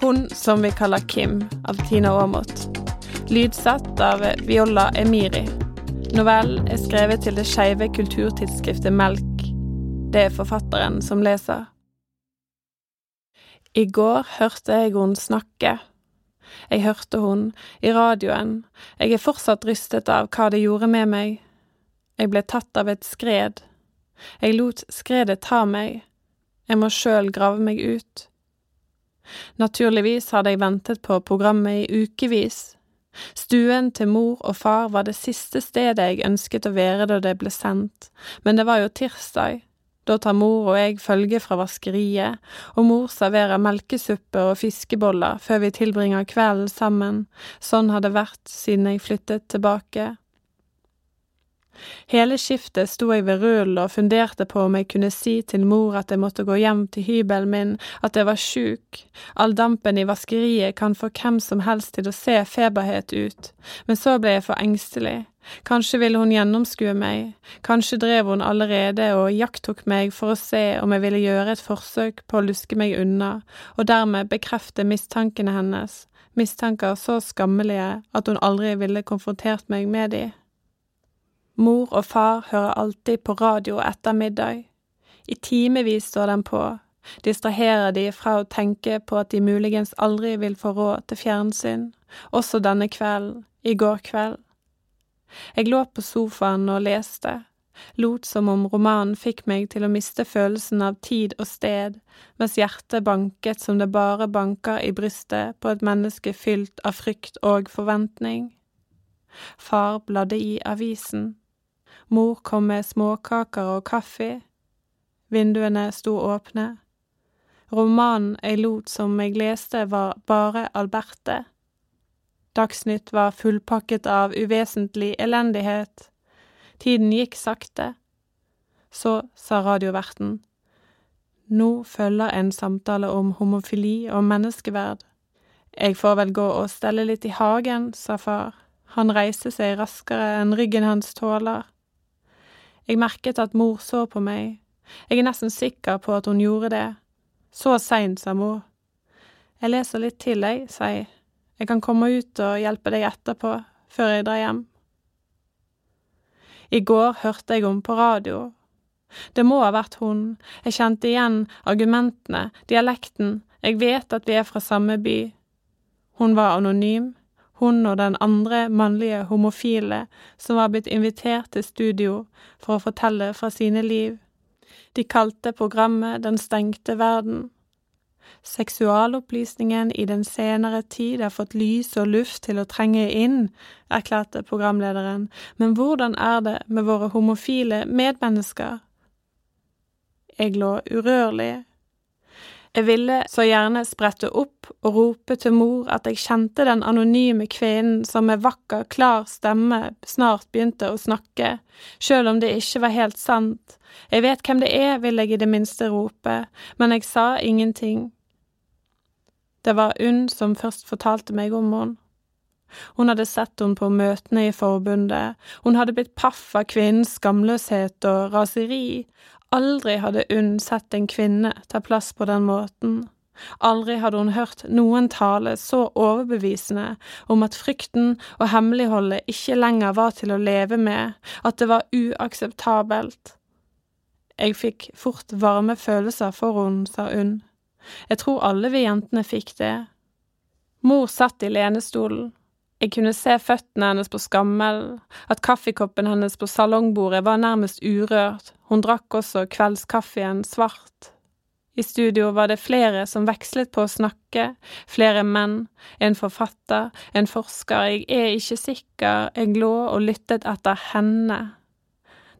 Hun som vi kaller Kim, av Tina Aamodt. Lydsatt av Viola Emiri. Novellen er skrevet til det skeive kulturtidsskriftet Melk. Det er forfatteren som leser. I går hørte jeg hun snakke. Jeg hørte hun i radioen. Jeg er fortsatt rystet av hva det gjorde med meg. Jeg ble tatt av et skred. Jeg lot skredet ta meg. Jeg må sjøl grave meg ut. Naturligvis hadde jeg ventet på programmet i ukevis. Stuen til mor og far var det siste stedet jeg ønsket å være da det ble sendt, men det var jo tirsdag. Da tar mor og jeg følge fra vaskeriet, og mor serverer melkesuppe og fiskeboller før vi tilbringer kvelden sammen, sånn har det vært siden jeg flyttet tilbake. Hele skiftet sto jeg ved rullen og funderte på om jeg kunne si til mor at jeg måtte gå hjem til hybelen min, at jeg var sjuk. All dampen i vaskeriet kan få hvem som helst til å se feberhet ut, men så ble jeg for engstelig. Kanskje ville hun gjennomskue meg, kanskje drev hun allerede og iakttok meg for å se om jeg ville gjøre et forsøk på å luske meg unna, og dermed bekrefte mistankene hennes, mistanker så skammelige at hun aldri ville konfrontert meg med de. Mor og far hører alltid på radio etter middag. I timevis står den på, distraherer de fra å tenke på at de muligens aldri vil få råd til fjernsyn, også denne kvelden, i går kveld. Jeg lå på sofaen og leste, lot som om romanen fikk meg til å miste følelsen av tid og sted, mens hjertet banket som det bare banker i brystet på et menneske fylt av frykt og forventning. Far bladde i avisen. Mor kom med småkaker og kaffe. Vinduene sto åpne. Romanen jeg lot som jeg leste, var Bare Alberte. Dagsnytt var fullpakket av uvesentlig elendighet. Tiden gikk sakte. Så sa radioverten. Nå følger en samtale om homofili og menneskeverd. Jeg får vel gå og stelle litt i hagen, sa far. Han reiste seg raskere enn ryggen hans tåler. Jeg merket at mor så på meg. Jeg er nesten sikker på at hun gjorde det. Så seint, sa mor. Jeg leser litt til, jeg, sa jeg. Jeg kan komme ut og hjelpe deg etterpå, før jeg drar hjem. I går hørte jeg om på radio. Det må ha vært hun, jeg kjente igjen argumentene, dialekten, jeg vet at vi er fra samme by. Hun var anonym, hun og den andre mannlige homofile som var blitt invitert til studio for å fortelle fra sine liv. De kalte programmet Den stengte verden. Seksualopplysningen i den senere tid har fått lys og luft til å trenge inn, erklærte programlederen, men hvordan er det med våre homofile medmennesker? Jeg lå urørlig jeg ville så gjerne sprette opp og rope til mor at jeg kjente den anonyme kvinnen som med vakker, klar stemme snart begynte å snakke, sjøl om det ikke var helt sant. Jeg vet hvem det er, ville jeg i det minste rope, men jeg sa ingenting. Det var Unn som først fortalte meg om henne. Hun hadde sett henne på møtene i forbundet, hun hadde blitt paff av kvinnens skamløshet og raseri, Aldri hadde Unn sett en kvinne ta plass på den måten. Aldri hadde hun hørt noen tale så overbevisende om at frykten og hemmeligholdet ikke lenger var til å leve med, at det var uakseptabelt. Jeg fikk fort varme følelser for henne, sa Unn. Jeg tror alle vi jentene fikk det. Mor satt i lenestolen, jeg kunne se føttene hennes på skammelen, at kaffekoppen hennes på salongbordet var nærmest urørt, hun drakk også kveldskaffen svart. I studio var det flere som vekslet på å snakke, flere menn, en forfatter, en forsker, jeg er ikke sikker, jeg lå og lyttet etter henne.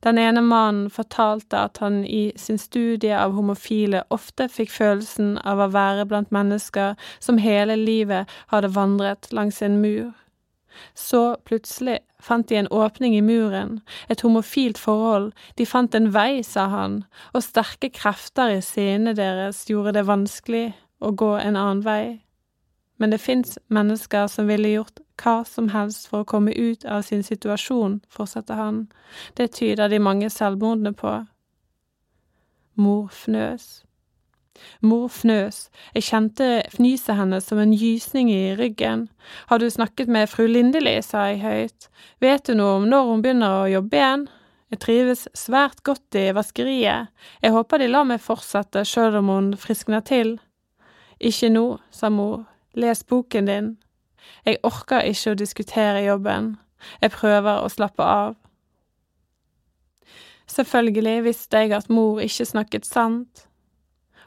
Den ene mannen fortalte at han i sin studie av homofile ofte fikk følelsen av å være blant mennesker som hele livet hadde vandret langs en mur. Så plutselig fant de en åpning i muren, et homofilt forhold, de fant en vei, sa han, og sterke krefter i sinnet deres gjorde det vanskelig å gå en annen vei. Men det fins mennesker som ville gjort hva som helst for å komme ut av sin situasjon, fortsatte han, det tyder de mange selvmordene på. Mor fnøs. Mor fnøs, jeg kjente fnyset hennes som en gysning i ryggen. Har du snakket med fru Lindeli, sa jeg høyt, vet du noe om når hun begynner å jobbe igjen? Jeg trives svært godt i vaskeriet, jeg håper de lar meg fortsette sjøl om hun friskner til. Ikke nå, sa mor, les boken din. Jeg orker ikke å diskutere jobben, jeg prøver å slappe av. Selvfølgelig visste jeg at mor ikke snakket sant.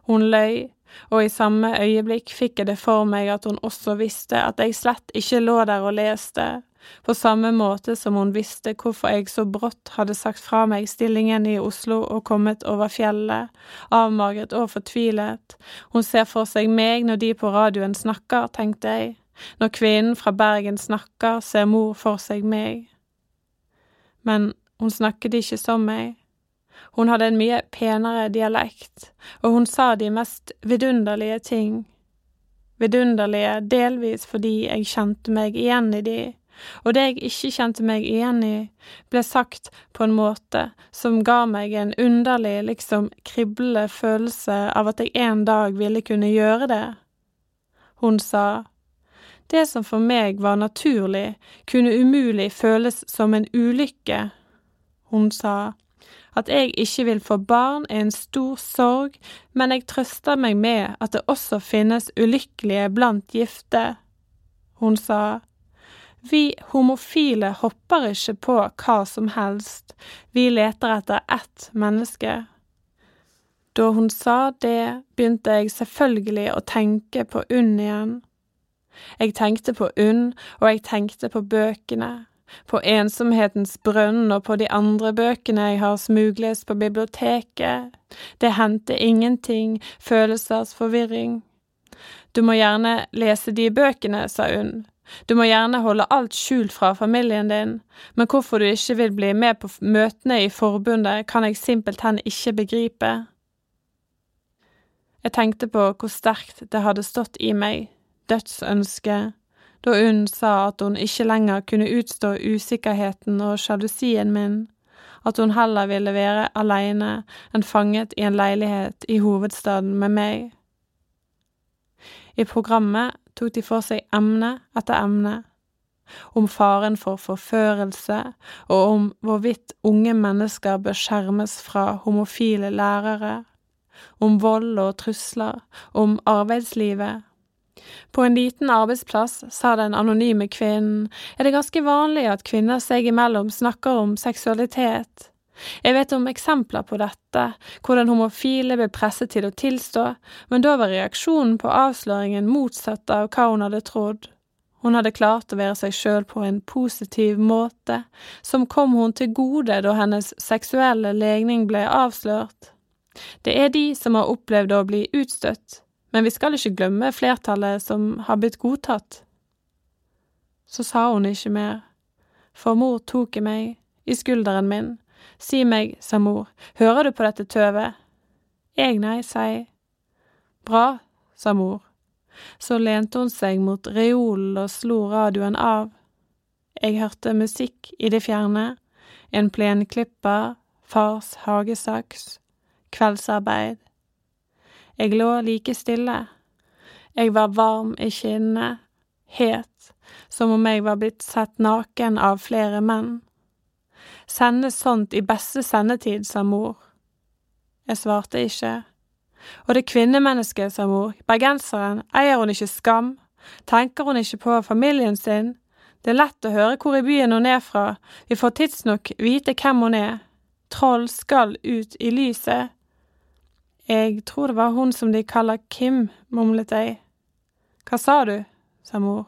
Hun løy, og i samme øyeblikk fikk jeg det for meg at hun også visste at jeg slett ikke lå der og leste, på samme måte som hun visste hvorfor jeg så brått hadde sagt fra meg stillingen i Oslo og kommet over fjellet, avmagret og fortvilet, hun ser for seg meg når de på radioen snakker, tenkte jeg, når kvinnen fra Bergen snakker, ser mor for seg meg. Men hun snakket ikke som meg. Hun hadde en mye penere dialekt, og hun sa de mest vidunderlige ting. Vidunderlige delvis fordi jeg kjente meg igjen i de, og det jeg ikke kjente meg igjen i, ble sagt på en måte som ga meg en underlig, liksom kriblende følelse av at jeg en dag ville kunne gjøre det. Hun sa, det som for meg var naturlig, kunne umulig føles som en ulykke. Hun sa, at jeg ikke vil få barn, er en stor sorg, men jeg trøster meg med at det også finnes ulykkelige blant gifte. Hun sa, Vi homofile hopper ikke på hva som helst, vi leter etter ett menneske. Da hun sa det, begynte jeg selvfølgelig å tenke på Unn igjen. Jeg tenkte på Unn, og jeg tenkte på bøkene på Ensomhetens brønn og på de andre bøkene jeg har smuglest på biblioteket. Det hendte ingenting, følelsers forvirring. Du må gjerne lese de bøkene, sa hun. Du må gjerne holde alt skjult fra familien din, men hvorfor du ikke vil bli med på møtene i forbundet, kan jeg simpelthen ikke begripe. Jeg tenkte på hvor sterkt det hadde stått i meg, dødsønsket, da Unn sa at hun ikke lenger kunne utstå usikkerheten og sjalusien min, at hun heller ville være alene enn fanget i en leilighet i hovedstaden med meg. I programmet tok de for seg emne etter emne, om faren for forførelse og om hvorvidt unge mennesker bør skjermes fra homofile lærere, om vold og trusler, om arbeidslivet på en liten arbeidsplass, sa den anonyme kvinnen, er det ganske vanlig at kvinner seg imellom snakker om seksualitet. Jeg vet om eksempler på dette, hvor den homofile ble presset til å tilstå, men da var reaksjonen på avsløringen motsatt av hva hun hadde trodd. Hun hadde klart å være seg sjøl på en positiv måte, som kom hun til gode da hennes seksuelle legning ble avslørt. Det er de som har opplevd å bli utstøtt, men vi skal ikke glemme flertallet som har blitt godtatt. Så sa hun ikke mer, for mor tok i meg, i skulderen min. Si meg, sa mor, hører du på dette tøvet? Jeg nei, jeg. Bra, sa mor. Så lente hun seg mot reolen og slo radioen av. Jeg hørte musikk i det fjerne, en plenklipper, fars hagesaks, kveldsarbeid, jeg lå like stille. Jeg var varm i kinnene, het, som om jeg var blitt sett naken av flere menn. Sende sånt i beste sendetid, sa mor. Jeg svarte ikke. Og det kvinnemennesket, sa mor, bergenseren, eier hun ikke skam? Tenker hun ikke på familien sin? Det er lett å høre hvor i byen hun er fra, vi får tidsnok vite hvem hun er. Troll skal ut i lyset. Jeg tror det var hun som de kaller Kim, mumlet jeg. Hva sa du? sa mor.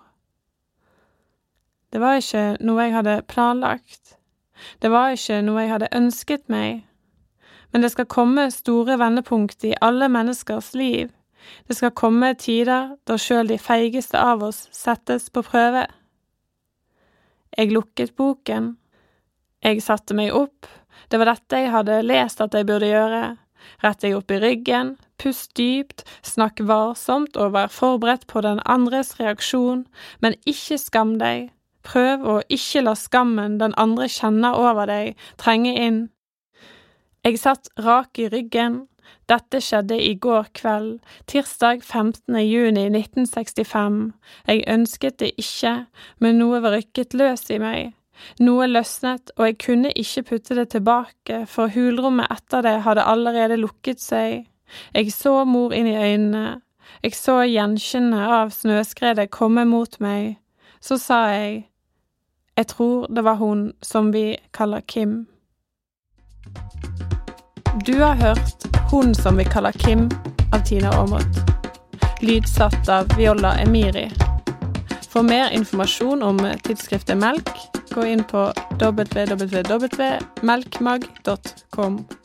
Det var ikke noe jeg hadde planlagt. Det var ikke noe jeg hadde ønsket meg. Men det skal komme store vendepunkt i alle menneskers liv. Det skal komme tider da sjøl de feigeste av oss settes på prøve. Jeg lukket boken. Jeg satte meg opp, det var dette jeg hadde lest at jeg burde gjøre, Rett deg opp i ryggen, pust dypt, snakk varsomt og vær forberedt på den andres reaksjon, men ikke skam deg. Prøv å ikke la skammen den andre kjenner over deg, trenge inn. Jeg satt rak i ryggen, Dette skjedde i går kveld, tirsdag 15. juni 1965. Jeg ønsket det ikke, men noe var rykket løs i meg. Noe løsnet, og jeg kunne ikke putte det tilbake, for hulrommet etter det hadde allerede lukket seg. Jeg så mor inn i øynene. Jeg så gjenkjennet av snøskredet komme mot meg. Så sa jeg, jeg tror det var hun som vi kaller Kim. Du har hørt Hun som vi kaller Kim av Tina Aamodt. Lydsatt av Viola Emiri. For mer informasjon om tidsskriftet Melk, gå inn på www.melkmag.com.